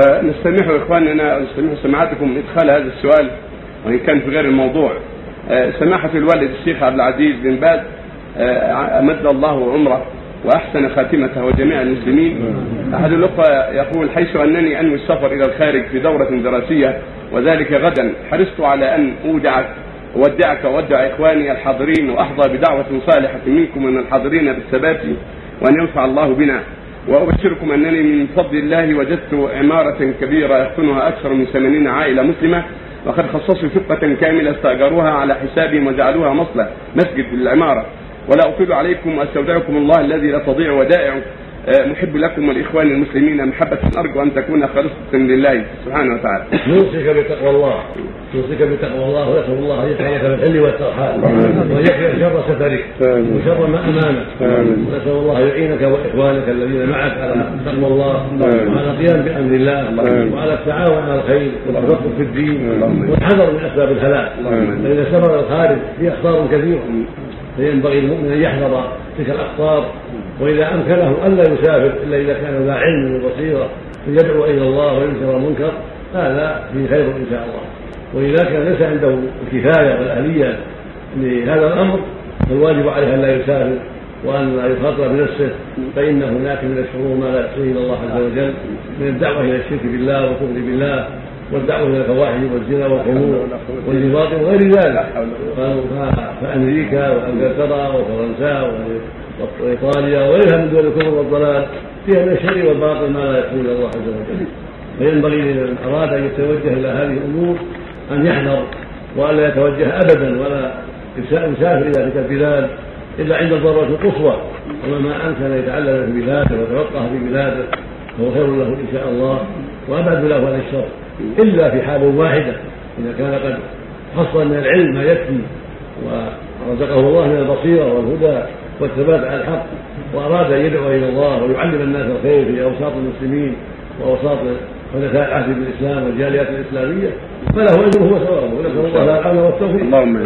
نستمح اخواننا نستمح سماعتكم إدخال هذا السؤال وإن كان في غير الموضوع. سماحة الوالد الشيخ عبد العزيز بن باز أمد الله عمره وأحسن خاتمته وجميع المسلمين. أحد الأخوة يقول حيث أنني أنوي السفر إلى الخارج في دورة دراسية وذلك غدا حرصت على أن أودعك أودعك وأودع إخواني الحاضرين وأحظى بدعوة صالحة منكم من الحاضرين بالثبات وأن ينفع الله بنا. وأبشركم أنني من فضل الله وجدت عمارة كبيرة يسكنها أكثر من ثمانين عائلة مسلمة وقد خصصوا شقة كاملة استأجروها على حسابهم وجعلوها مصلى مسجد للعمارة. ولا أطيل عليكم وأستودعكم الله الذي لا تضيع ودائعه. محب لكم والإخوان المسلمين محبة ارجو ان تكون خالصة لله سبحانه وتعالى. نوصيك بتقوى الله. نوصيك بتقوى الله ونسال الله أن يجعلك في الحل والترحال. وان يكفي شر سفرك. وشر ما أمامك. ونسأل الله ان يعينك وإخوانك الذين معك على تقوى الله. وعلى القيام بأمر الله. وعلى التعاون على الخير. والتفقه في الدين. والحذر من أسباب الهلاك. فإذا سفر الخارج فيه اخطار كثيرة فينبغي المؤمن أن يحذر تلك الأخطار وإذا أمكنه الا يسافر إلا إذا كان ذا علم وبصيرة فيدعو إلى الله وينكر المنكر هذا فيه خير إن شاء الله. وإذا كان ليس عنده الكفاية والأهلية لهذا الأمر فالواجب عليه أن لا يسافر وأن لا يخاطر بنفسه فان هناك من الشرور ما لا يحصيه إلا الله عز وجل من الدعوة إلى الشرك بالله والكفر بالله والدعوة إلى الفواحش والزنا والخمور والنفاق وغير ذلك. فأمريكا وأنجلترا وفرنسا وإيطاليا وغيرها من دول الكفر والضلال فيها من الشر والباطل ما لا إلا الله عز وجل. فينبغي لمن اراد أن يتوجه إلى هذه الأمور أن يحذر والا يتوجه ابدا ولا يسافر إلى تلك البلاد إلا عند الضرورة القصوى. وما ما امكن أن يتعلم في بلاده ويتوقع في بلاده فهو خير له إن شاء الله. وأبعد له عن الشر. إلا في حال واحدة. إذا كان قد حصل من العلم ما يكفي ورزقه الله من البصيرة والهدى والثبات على الحق وأراد أن يدعو إلى الله ويعلم الناس الخير في أوساط المسلمين وأوساط حدثاء العهد بالاسلام والجاليات الإسلامية فله أجره وثوابه. ونسال الله العافية والتوفيق. اللهم